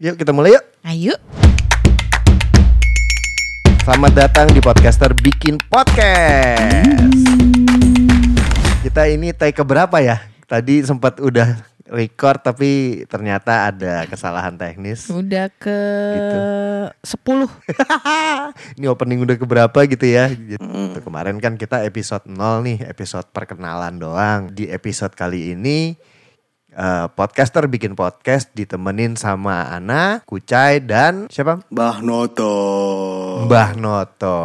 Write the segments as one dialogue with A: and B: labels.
A: Yuk kita mulai yuk.
B: Ayo.
A: Selamat datang di podcaster bikin podcast. Kita ini take keberapa ya? Tadi sempat udah record tapi ternyata ada kesalahan teknis.
B: Udah ke
A: Gitu.
B: 10.
A: Ini opening udah keberapa gitu ya. Gitu. Kemarin kan kita episode 0 nih, episode perkenalan doang. Di episode kali ini eh, podcaster bikin podcast ditemenin sama Ana, Kucai dan siapa?
C: Mbah Noto
A: Mbah Noto.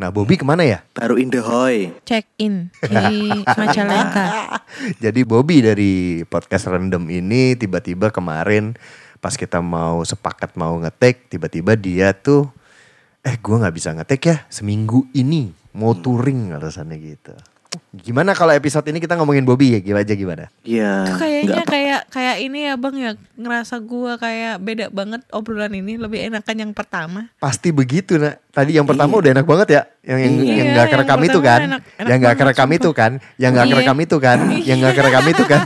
A: Nah, Bobby ke mana ya?
C: baru Indahoy.
B: Check in di Majalengka.
A: Jadi Bobby dari podcast random ini tiba-tiba kemarin pas kita mau sepakat mau ngetek, tiba-tiba dia tuh eh gua nggak bisa ngetek ya seminggu ini mau touring alasannya gitu. Gimana kalau episode ini kita ngomongin Bobby ya gimana aja gimana?
C: Iya.
B: Kayaknya kayak kayak ini ya Bang ya ngerasa gua kayak beda banget obrolan ini lebih enakan yang pertama.
A: Pasti begitu nak. Tadi yang pertama udah enak banget ya. Yang yang
B: Iya,
A: yang nggak
B: yang
A: kerekam itu kan.
B: enak- enak
A: yang nggak
B: banget,
A: kerekam itu kan. Yang nggak
B: Iya.
A: kerekam itu kan. Yang nggak kerekam itu kan.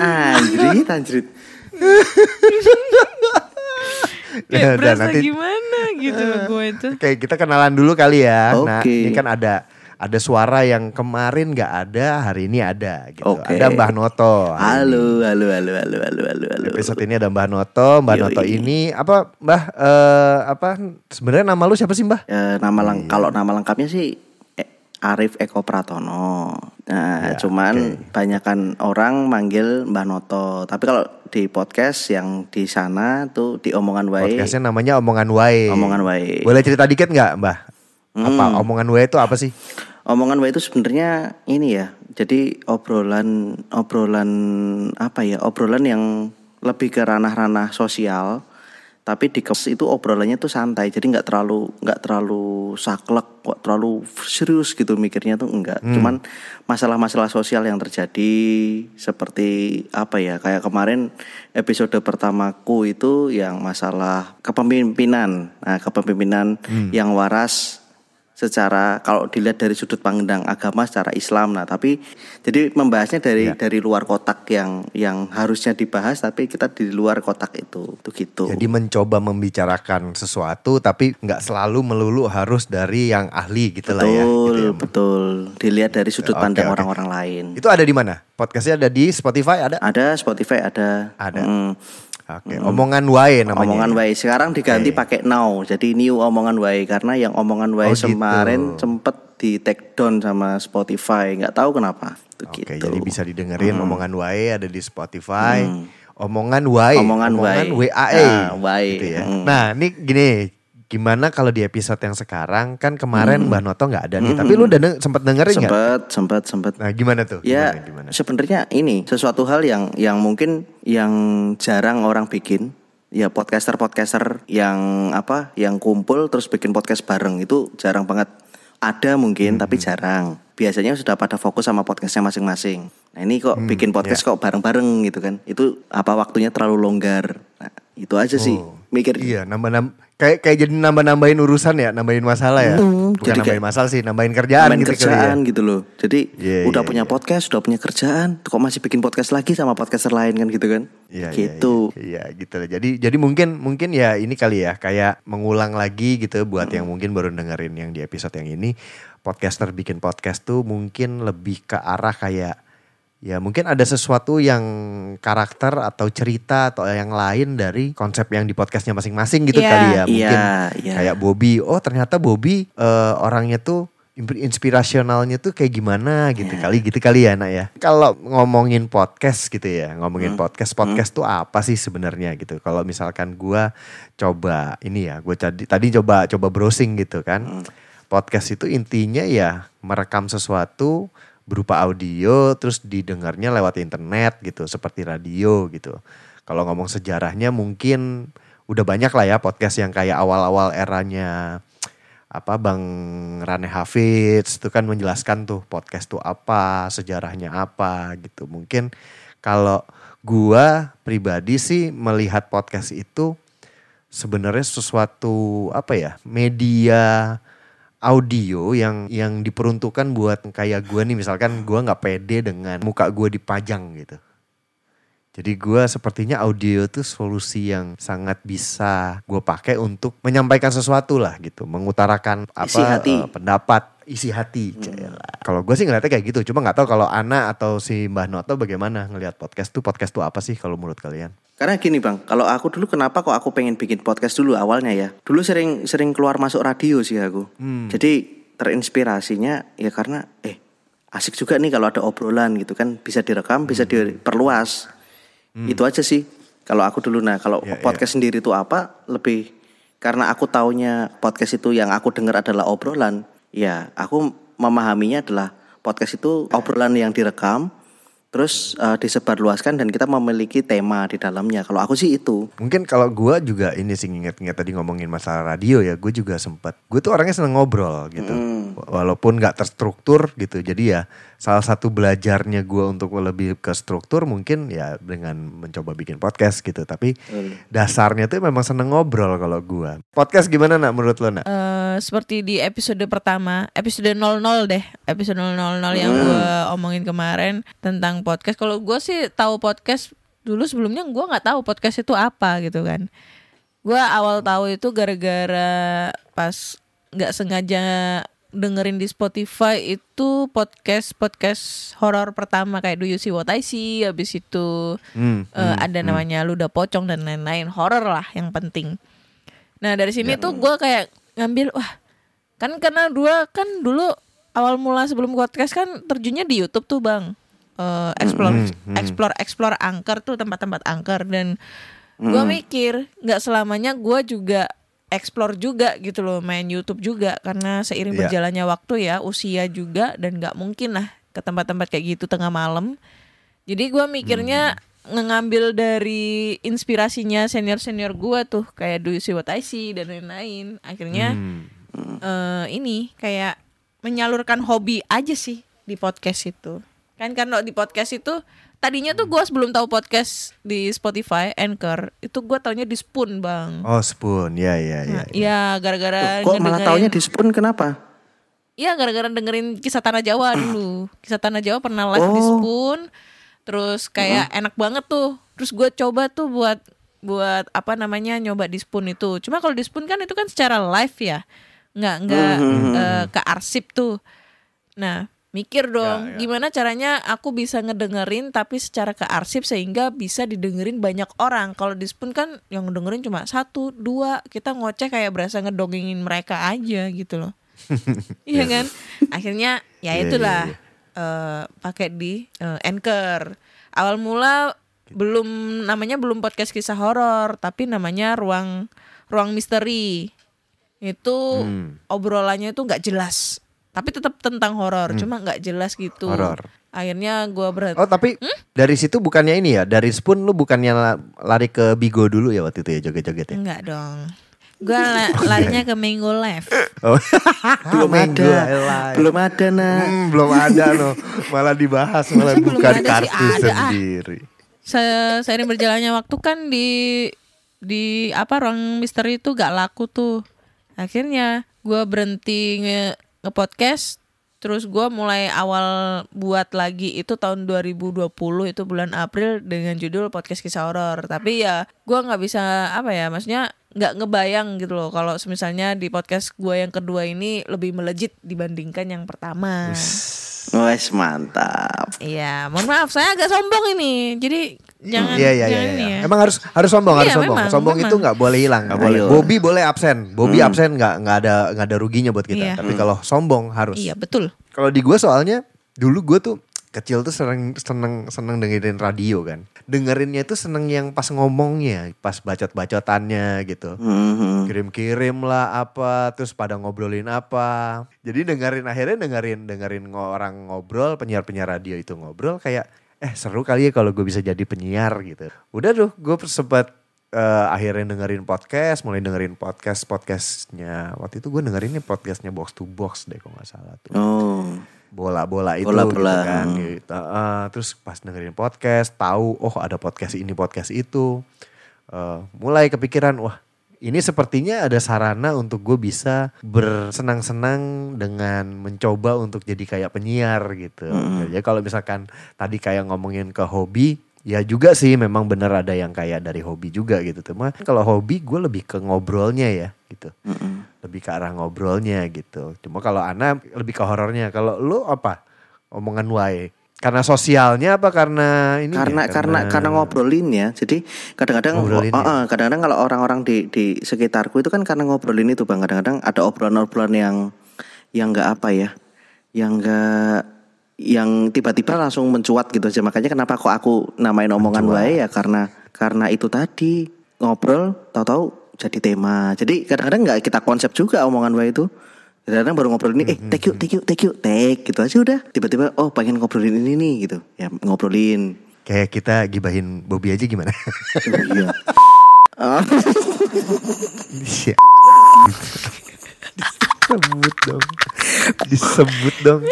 C: Anjrit, anjrit.
B: Kayak berasa
A: nanti-
B: gimana gitu loh gue itu.
A: Oke, kita kenalan dulu kali ya. Nah,
C: Oke.
A: ini kan ada ada suara yang kemarin nggak ada, hari ini ada gitu.
C: Oke.
A: Ada Mbah Noto.
C: Halo, halo, halo, halo, halo, halo, halo.
A: Episode ini ada Mbah Noto. Mbah
C: Yoi.
A: Noto ini apa Mbah eh, apa sebenarnya nama lu siapa sih Mbah?
C: Ya, nama
A: Iya.
C: leng kalau nama lengkapnya sih eh, Arif Eko Pratono. Nah,
A: Ya,
C: cuman banyakan orang manggil Mbah Noto. Tapi kalau di podcast yang di sana tuh di omongan wae.
A: Podcastnya namanya Omongan Wae.
C: Omongan Wae.
A: Boleh cerita dikit nggak Mbah? Apa
C: Hmm.
A: Omongan Wae itu apa sih?
C: Omongan wae itu sebenarnya ini ya. Jadi obrolan obrolan apa ya? Obrolan yang lebih ke ranah-ranah sosial. Tapi di kes itu obrolannya tuh santai. Jadi nggak terlalu nggak terlalu saklek, kok terlalu serius gitu mikirnya tuh enggak. Cuman masalah-masalah sosial yang terjadi seperti apa ya? Kayak kemarin episode pertamaku itu yang masalah kepemimpinan. Nah, kepemimpinan yang waras secara kalau dilihat dari sudut pandang agama secara Islam nah tapi jadi membahasnya dari
A: Ya.
C: dari luar kotak yang yang harusnya dibahas tapi kita di luar kotak itu tuh gitu
A: Jadi mencoba membicarakan sesuatu tapi nggak selalu melulu harus dari yang ahli gitu lah
C: betul
A: ya. gitu ya.
C: betul dilihat dari sudut pandang orang-orang lain
A: Itu ada di mana? Podcastnya ada di Spotify ada?
C: ada Spotify ada
A: Ada.
C: Mm,
A: Oke, omongan wae namanya.
C: omongan
A: ya?
C: wae sekarang diganti pakai now jadi new omongan wae karena yang omongan wae
A: Oh, gitu.
C: kemarin sempet di take down sama Spotify nggak tahu kenapa
A: Oke,
C: gitu
A: jadi bisa didengerin omongan wae ada di Spotify. Omongan wae,
C: Omongan wae.
A: WAE.
C: Ah, wae.
A: Gitu ya.
C: Mm.
A: Nah, ini gini, gimana kalau di episode yang sekarang kan kemarin Mbak Noto nggak ada nih,
C: Mm.
A: tapi lu udah deng- sempet dengerin nggak?
C: sempet sempet sempet
A: Nah, gimana tuh?
C: Ya,
A: Gimana, gimana?
C: sebenarnya ini sesuatu hal yang yang mungkin yang jarang orang bikin. Ya podcaster-podcaster yang apa, yang kumpul terus bikin podcast bareng itu jarang banget. Ada mungkin tapi jarang. Biasanya sudah pada fokus sama podcastnya masing-masing. Nah ini kok bikin podcast kok bareng-bareng gitu kan? Itu apa waktunya terlalu longgar? Nah itu aja sih. Mikir
A: Iya, nambah nam kayak kayak jadi nambah nambahin urusan ya, nambahin masalah ya.
C: Hmm,
A: Bukan
C: jadi
A: nambahin
C: kayak-
A: masalah sih, nambahin kerjaan
C: main
A: gitu kali
C: kerjaan
A: ya.
C: gitu loh. Jadi
A: Iya,
C: udah
A: iya,
C: punya
A: iya.
C: podcast, udah punya kerjaan, kok masih bikin podcast lagi sama podcaster lain kan gitu kan?
A: Iya, iya,
C: gitu.
A: Iya, iya, gitu. Jadi jadi mungkin mungkin ya ini kali ya kayak mengulang lagi gitu buat yang
C: Hmm.
A: mungkin baru dengerin yang di episode yang ini podcaster bikin podcast tuh mungkin lebih ke arah kayak ya mungkin ada sesuatu yang karakter atau cerita atau yang lain dari konsep yang di podcastnya masing-masing gitu
B: Iya.
A: kali ya mungkin
C: Iya, iya.
A: kayak Bobby oh ternyata Bobby eh, orangnya tuh inspirasionalnya tuh kayak gimana gitu
C: Iya.
A: kali gitu kali ya nak ya kalau ngomongin podcast gitu ya
C: Hmm.
A: ngomongin podcast podcast tuh apa sih sebenarnya gitu kalau misalkan gua coba ini ya gue tadi tadi coba coba browsing gitu kan
C: Hmm.
A: podcast itu intinya ya merekam sesuatu berupa audio terus didengarnya lewat internet gitu seperti radio gitu kalau ngomong sejarahnya mungkin udah banyak lah ya podcast yang kayak awal-awal eranya apa Bang Rane Hafiz itu kan menjelaskan tuh podcast tuh apa, sejarahnya apa gitu. Mungkin kalau gua pribadi sih melihat podcast itu sebenarnya sesuatu apa ya? media audio yang yang diperuntukkan buat kayak gue nih misalkan gue nggak pede dengan muka gue dipajang gitu. Jadi gue sepertinya audio itu solusi yang sangat bisa gue pakai untuk menyampaikan sesuatu lah gitu, mengutarakan apa
C: Isi hati.
A: eh, pendapat, isi hati. Jayalah. Kalau gue sih ngeliatnya kayak gitu, cuma nggak tahu kalau Ana atau si Mbah Noto bagaimana ngelihat podcast tuh podcast tuh apa sih kalau menurut kalian?
C: Karena gini bang, kalau aku dulu kenapa kok aku pengen bikin podcast dulu awalnya ya. Dulu sering sering keluar masuk radio sih aku. Jadi terinspirasinya ya karena eh asik juga nih kalau ada obrolan gitu kan bisa direkam, bisa diperluas. Itu aja sih. Kalau aku dulu nah kalau
A: Ya,
C: podcast sendiri itu apa lebih karena aku taunya podcast itu yang aku dengar adalah obrolan. Ya aku memahaminya adalah podcast itu obrolan yang direkam terus eh, disebarluaskan dan kita memiliki tema di dalamnya. Kalau aku sih itu.
A: Mungkin kalau gue juga ini sih inget-inget tadi ngomongin masalah radio ya, gue juga sempat. Gue tuh orangnya seneng ngobrol gitu, walaupun nggak terstruktur gitu. Jadi ya salah satu belajarnya gue untuk lebih ke struktur mungkin ya dengan mencoba bikin podcast gitu. Tapi dasarnya tuh memang seneng ngobrol kalau gue. Podcast gimana nak menurut lo nak?
B: Eh, seperti di episode pertama, episode 00 deh, episode 000 yang gue omongin kemarin tentang podcast. Kalau gue sih tahu podcast dulu sebelumnya gue nggak tahu podcast itu apa gitu kan. Gue awal tahu itu gara-gara pas nggak sengaja dengerin di Spotify itu podcast podcast horor pertama kayak Do You See What I See, habis itu
A: Hmm,
B: eh, ada namanya Luda Pocong dan lain-lain horor lah yang penting. Nah dari sini tuh gue kayak ngambil wah kan karena dua kan dulu awal mula sebelum podcast kan terjunnya di YouTube tuh bang. Eh, explore explore explore angker tuh tempat-tempat angker dan gue mikir nggak selamanya gue juga explore juga gitu loh main YouTube juga. Karena seiring
A: Iya.
B: berjalannya waktu ya usia juga dan nggak mungkin lah ke tempat-tempat kayak gitu tengah malam. Jadi gue mikirnya ngambil dari inspirasinya senior-senior gue tuh kayak Do You See What I See dan lain-lain. Akhirnya
A: Hmm.
B: eh, ini kayak menyalurkan hobi aja sih di podcast itu. Kan kalau di podcast itu tadinya tuh gue sebelum tahu podcast di Spotify Anchor itu gue taunya di Spoon bang.
A: Oh spoon, ya ya ya.
B: Nah, Iya gara-gara
C: Kok malah taunya di Spoon kenapa?
B: Iya gara-gara dengerin kisah tanah Jawa dulu. Kisah tanah Jawa pernah live di
C: Oh.
B: Spoon. Terus kayak enak banget tuh. Terus gue coba tuh buat buat apa namanya nyoba di Spoon itu. Cuma kalau di Spoon kan itu kan secara live ya. Nggak nggak eh, ke arsip tuh. Nah mikir dong gimana caranya aku bisa ngedengerin tapi secara ke arsip sehingga bisa didengerin banyak orang. Kalau di Spoon kan yang dengerin cuma satu dua kita ngoceh kayak berasa ngedongengin mereka aja gitu loh. Iya kan? Akhirnya ya
A: Iya,
B: itulah
A: iya,
B: eh, pakai di eh, Anchor. Awal mula belum namanya belum podcast kisah horor, tapi namanya ruang ruang misteri. Itu
A: Hmm.
B: obrolannya itu nggak jelas, tapi tetap tentang horor, cuma nggak jelas gitu.
A: Hmm. Horor.
B: Akhirnya gua berhenti.
A: Oh tapi dari situ bukannya ini ya, dari spoon lu bukannya la- lari ke Bigo dulu ya waktu itu ya joget-joget ya?
B: Enggak dong. Gua la- larinya ke Minggu Live.
A: Oh.
C: belum
A: Minggu
C: ada.
A: Live.
C: Belum ada nah.
A: Hmm, belum ada loh, malah dibahas malah
B: Masa belum
A: bukan
B: ada sih?
A: kartu
B: Ada, ah.
A: sendiri.
B: Se- seiring berjalannya waktu kan di di apa ruang misteri itu gak laku tuh akhirnya gua berhenti nge, podcast terus gua mulai awal buat lagi itu tahun 2020 itu bulan April dengan judul podcast kisah horor tapi ya gua nggak bisa apa ya maksudnya nggak ngebayang gitu loh kalau misalnya di podcast gua yang kedua ini lebih melejit dibandingkan yang pertama
C: Wes mantap.
B: Iya, mohon maaf saya agak sombong ini. Jadi jangan
A: Iya iya iya.
B: jangan
A: iya.
B: ini ya.
A: Emang harus harus sombong, harus
B: Iya,
A: sombong.
B: memang,
A: sombong
B: memang.
A: itu nggak boleh hilang, nggak boleh. Bobby boleh absen, Bobby absen nggak nggak ada nggak ada ruginya buat kita.
B: Iya.
A: Tapi kalau sombong harus.
B: Iya, betul.
A: Kalau di gue soalnya dulu gue tuh kecil tuh sering seneng seneng dengerin radio kan. Dengerinnya itu seneng yang pas ngomongnya, pas bacot-bacotannya gitu.
C: Mhm.
A: Kirim-kirim lah apa, terus pada ngobrolin apa. Jadi dengerin akhirnya dengerin dengerin orang ngobrol, penyiar-penyiar radio itu ngobrol kayak eh seru kali ya kalau gue bisa jadi penyiar gitu. Udah tuh gue sempat eh, akhirnya dengerin podcast, mulai dengerin podcast podcastnya. Waktu itu gue dengerinnya podcastnya box to box deh kalau nggak salah tuh
C: Oh.
A: Bola-bola itu
C: Bola-bola.
A: gitu kan gitu. Eh, terus pas dengerin podcast tahu oh ada podcast ini podcast itu Eh, mulai kepikiran wah ini sepertinya ada sarana untuk gue bisa bersenang-senang dengan mencoba untuk jadi kayak penyiar gitu. Jadi kalau misalkan tadi kayak ngomongin ke hobi, ya juga sih memang bener ada yang kayak dari hobi juga gitu. Cuma kalau hobi gue lebih ke ngobrolnya ya gitu. Lebih ke arah ngobrolnya gitu. Cuma kalau Ana lebih ke horornya. Kalau lu apa? Omongan wae. Karena sosialnya apa karena ini?
C: karena karena karena ngobrolin ya jadi kadang-kadang
A: Ngobrolin
C: oh,
A: ya.
C: oh, kadang-kadang kalau orang-orang di di sekitarku itu kan karena ngobrolin itu bang kadang-kadang ada obrolan-obrolan yang yang nggak apa ya yang nggak yang tiba-tiba langsung mencuat gitu aja. Makanya kenapa kok aku namain omongan wae ya? Karena karena itu tadi ngobrol tahu-tahu jadi tema. Jadi kadang-kadang nggak kita konsep juga omongan wae itu. Kadang-kadang baru ngobrol ini eh take you take you take you take gitu aja udah. Tiba-tiba oh pengen ngobrolin ini nih gitu. Ya ngobrolin.
A: Kayak kita gibahin Bobby aja gimana?
C: Oh, Iya.
A: Disebut dong. Disebut dong.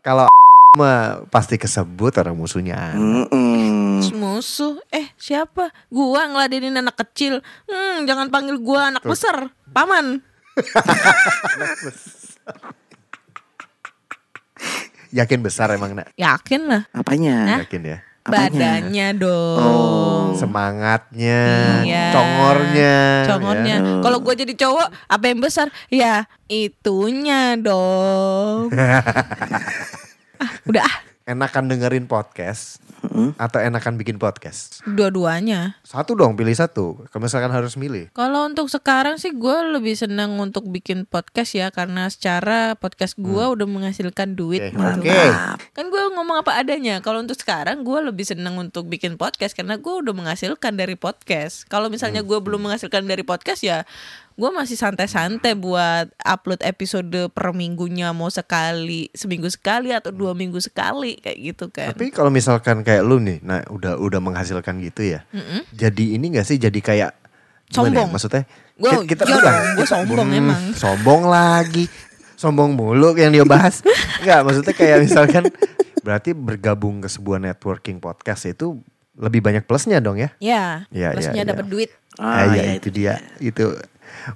A: Kalau mah pasti kesebut orang musuhnya.
C: mm-mm.
B: Terus musuh eh siapa gua ngeladenin anak kecil hmm jangan panggil gua anak besar paman
A: Yakin besar emang nak?
B: yakin lah
C: Apanya?
A: Yakin ya.
C: Apanya?
B: badannya dong
C: Oh.
A: Semangatnya,
B: Iya.
A: congornya.
B: Congornya.
A: ya.
B: Kalau gue jadi cowok, apa yang besar? Ya itunya dong. ah, udah ah,
A: Enakan dengerin podcast atau enakan bikin podcast?
B: dua-duanya.
A: Satu dong, pilih satu. Kalau misalkan harus milih.
B: Kalau untuk sekarang sih gue lebih senang untuk bikin podcast ya karena secara podcast gue udah menghasilkan duit.
A: Hmm. Oke.
B: gitu.
A: Oke.
B: Kan gue ngomong apa adanya. Kalau untuk sekarang gue lebih senang untuk bikin podcast karena gue udah menghasilkan dari podcast. Kalau misalnya gue belum menghasilkan dari podcast ya gue masih santai-santai buat upload episode per minggunya mau sekali seminggu sekali atau dua minggu sekali kayak gitu kan.
A: Tapi kalau misalkan kayak lu nih, nah udah udah menghasilkan gitu ya. Jadi ini gak sih jadi kayak ya?
B: Sombong.
A: Maksudnya
B: Gua-
A: kita
B: iya
A: bukan,
B: dong, gua
A: kita-
B: sombong
A: Hmm,
B: emang.
A: Sombong lagi. Sombong mulu yang dia bahas. Enggak, maksudnya kayak misalkan berarti bergabung ke sebuah networking podcast itu lebih banyak plusnya dong ya.
B: Ya,
A: Iya,
B: plusnya
A: iya,
B: dapat
A: iya.
B: duit.
A: Ah,
C: Ah,
A: iya,
C: iya,
A: itu dia. Itu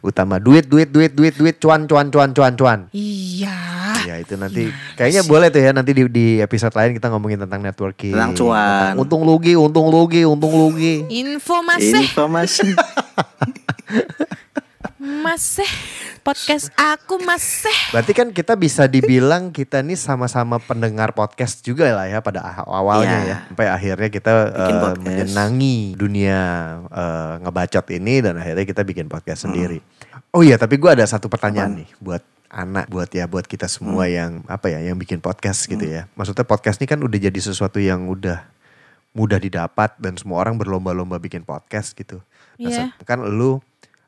A: utama duit duit duit duit duit cuan cuan cuan cuan cuan.
B: Iya.
A: Ya itu nanti kayaknya boleh tuh ya nanti di, di episode lain kita ngomongin tentang networking.
C: Tentang cuan.
A: Tentang untung rugi, untung rugi, untung rugi.
B: Info masih,
C: Informasi.
B: masih podcast aku masih.
A: Berarti kan kita bisa dibilang kita nih sama-sama pendengar podcast juga lah ya pada ah- awalnya
C: Iya.
A: ya. Sampai akhirnya kita
C: Bikin podcast.
A: menyenangi dunia eh, ngebacot ini dan akhirnya kita bikin
C: Hmm.
A: podcast sendiri. Oh iya, tapi gue ada satu pertanyaan nih buat anak, buat ya buat kita
C: Hmm.
A: semua yang apa ya, yang bikin podcast gitu ya. Maksudnya podcast ini kan udah jadi sesuatu yang udah mudah didapat dan semua orang berlomba-lomba bikin podcast gitu. Nah,
B: Iya.
A: kan lu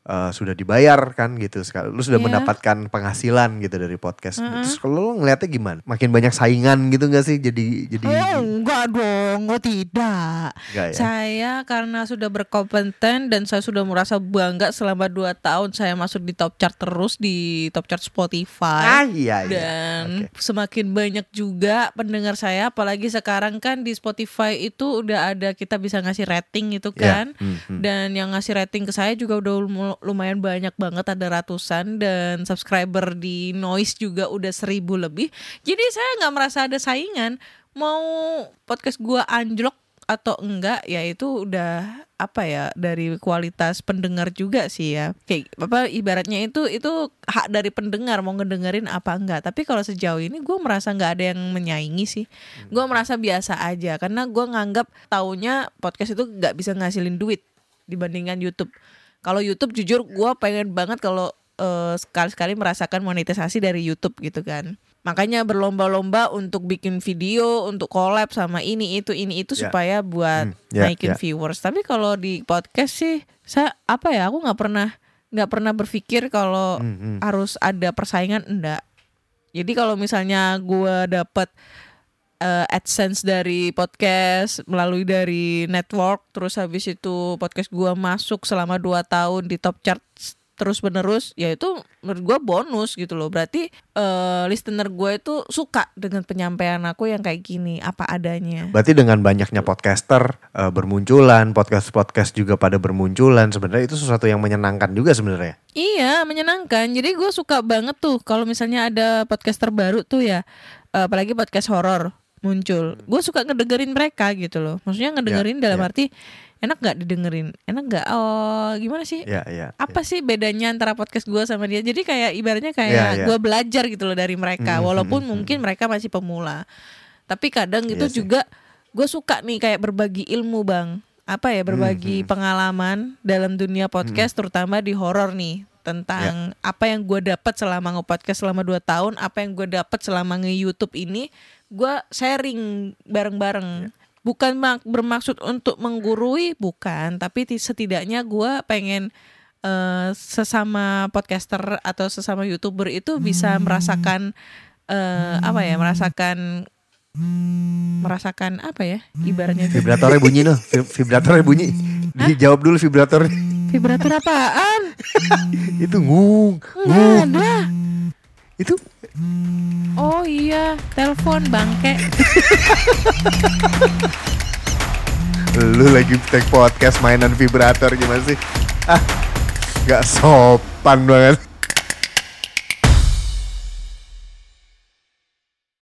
A: eh, sudah dibayar kan gitu sekali. Lu sudah
B: Iya.
A: mendapatkan penghasilan gitu dari podcast. Terus kalau lu ngeliatnya gimana? Makin banyak saingan gitu gak sih? Jadi jadi
B: Oh, enggak dong, oh tidak.
A: Enggak ya?
B: Saya karena sudah berkompeten dan saya sudah merasa bangga selama 2 tahun saya masuk di top chart terus di top chart Spotify.
A: Ah iya iya.
B: Dan
A: Oke.
B: semakin banyak juga pendengar saya apalagi sekarang kan di Spotify itu udah ada kita bisa ngasih rating itu
A: Ya,
B: kan.
A: hmm, hmm.
B: Dan yang ngasih rating ke saya juga udah lumayan banyak banget ada ratusan dan subscriber di Noise juga udah seribu lebih. Jadi saya nggak merasa ada saingan. Mau podcast gua anjlok atau enggak ya itu udah apa ya dari kualitas pendengar juga sih ya. Kayak apa ibaratnya itu itu hak dari pendengar mau ngedengerin apa enggak. Tapi kalau sejauh ini gue merasa nggak ada yang menyaingi sih. Gue merasa biasa aja karena gue nganggap taunya podcast itu nggak bisa ngasilin duit dibandingkan YouTube kalau YouTube jujur gue pengen banget kalau eh, sekali-sekali merasakan monetisasi dari YouTube gitu kan makanya berlomba-lomba untuk bikin video untuk collab sama ini itu ini itu
A: Ya.
B: supaya buat
A: Hmm, ya,
B: naikin
A: ya.
B: viewers tapi kalau di podcast sih saya apa ya aku nggak pernah nggak pernah berpikir kalau
A: Hmm, hmm.
B: harus ada persaingan enggak jadi kalau misalnya gue dapet eh, AdSense dari podcast melalui dari network terus habis itu podcast gua masuk selama 2 tahun di top chart terus menerus ya itu menurut gue bonus gitu loh berarti eh, listener gue itu suka dengan penyampaian aku yang kayak gini apa adanya
A: Berarti dengan banyaknya podcaster eh, bermunculan, podcast-podcast juga pada bermunculan, sebenarnya itu sesuatu yang menyenangkan juga sebenarnya.
B: Iya menyenangkan. Jadi gue suka banget tuh kalau misalnya ada podcaster baru tuh ya, apalagi podcast horor muncul. Gue suka ngedengerin mereka gitu loh. Maksudnya ngedengerin
A: Ya,
B: dalam
A: ya.
B: arti enak nggak didengerin? Enak nggak? Oh gimana sih?
A: Iya, iya.
B: Apa sih bedanya antara podcast gue sama dia? Jadi kayak ibaratnya kayak
A: iya.
B: gue belajar gitu loh dari mereka.
A: Hmm,
B: Walaupun
A: hmm, hmm,
B: mungkin mereka masih pemula. Tapi kadang gitu
A: sih.
B: juga gue suka nih kayak berbagi ilmu bang. Apa ya berbagi
A: hmm.
B: pengalaman dalam dunia podcast terutama di horor nih tentang
A: Ya.
B: apa yang gue dapat selama nge-podcast selama 2 tahun, apa yang gue dapat selama nge-YouTube ini, gue sharing bareng-bareng. Bukan mak- bermaksud untuk menggurui, bukan, tapi ti- setidaknya gue pengen eh, sesama podcaster atau sesama youtuber itu bisa merasakan eh, apa ya, merasakan merasakan apa ya, ibaratnya.
A: Vibratornya bunyi loh, Vi- vibratornya bunyi. Dijawab dulu vibratornya.
B: vibrator apaan?
A: itu ngung, ngung. Itu
B: Oh iya, telepon bangke.
A: lu lagi take podcast mainan vibrator gimana sih? Ah, gak sopan banget.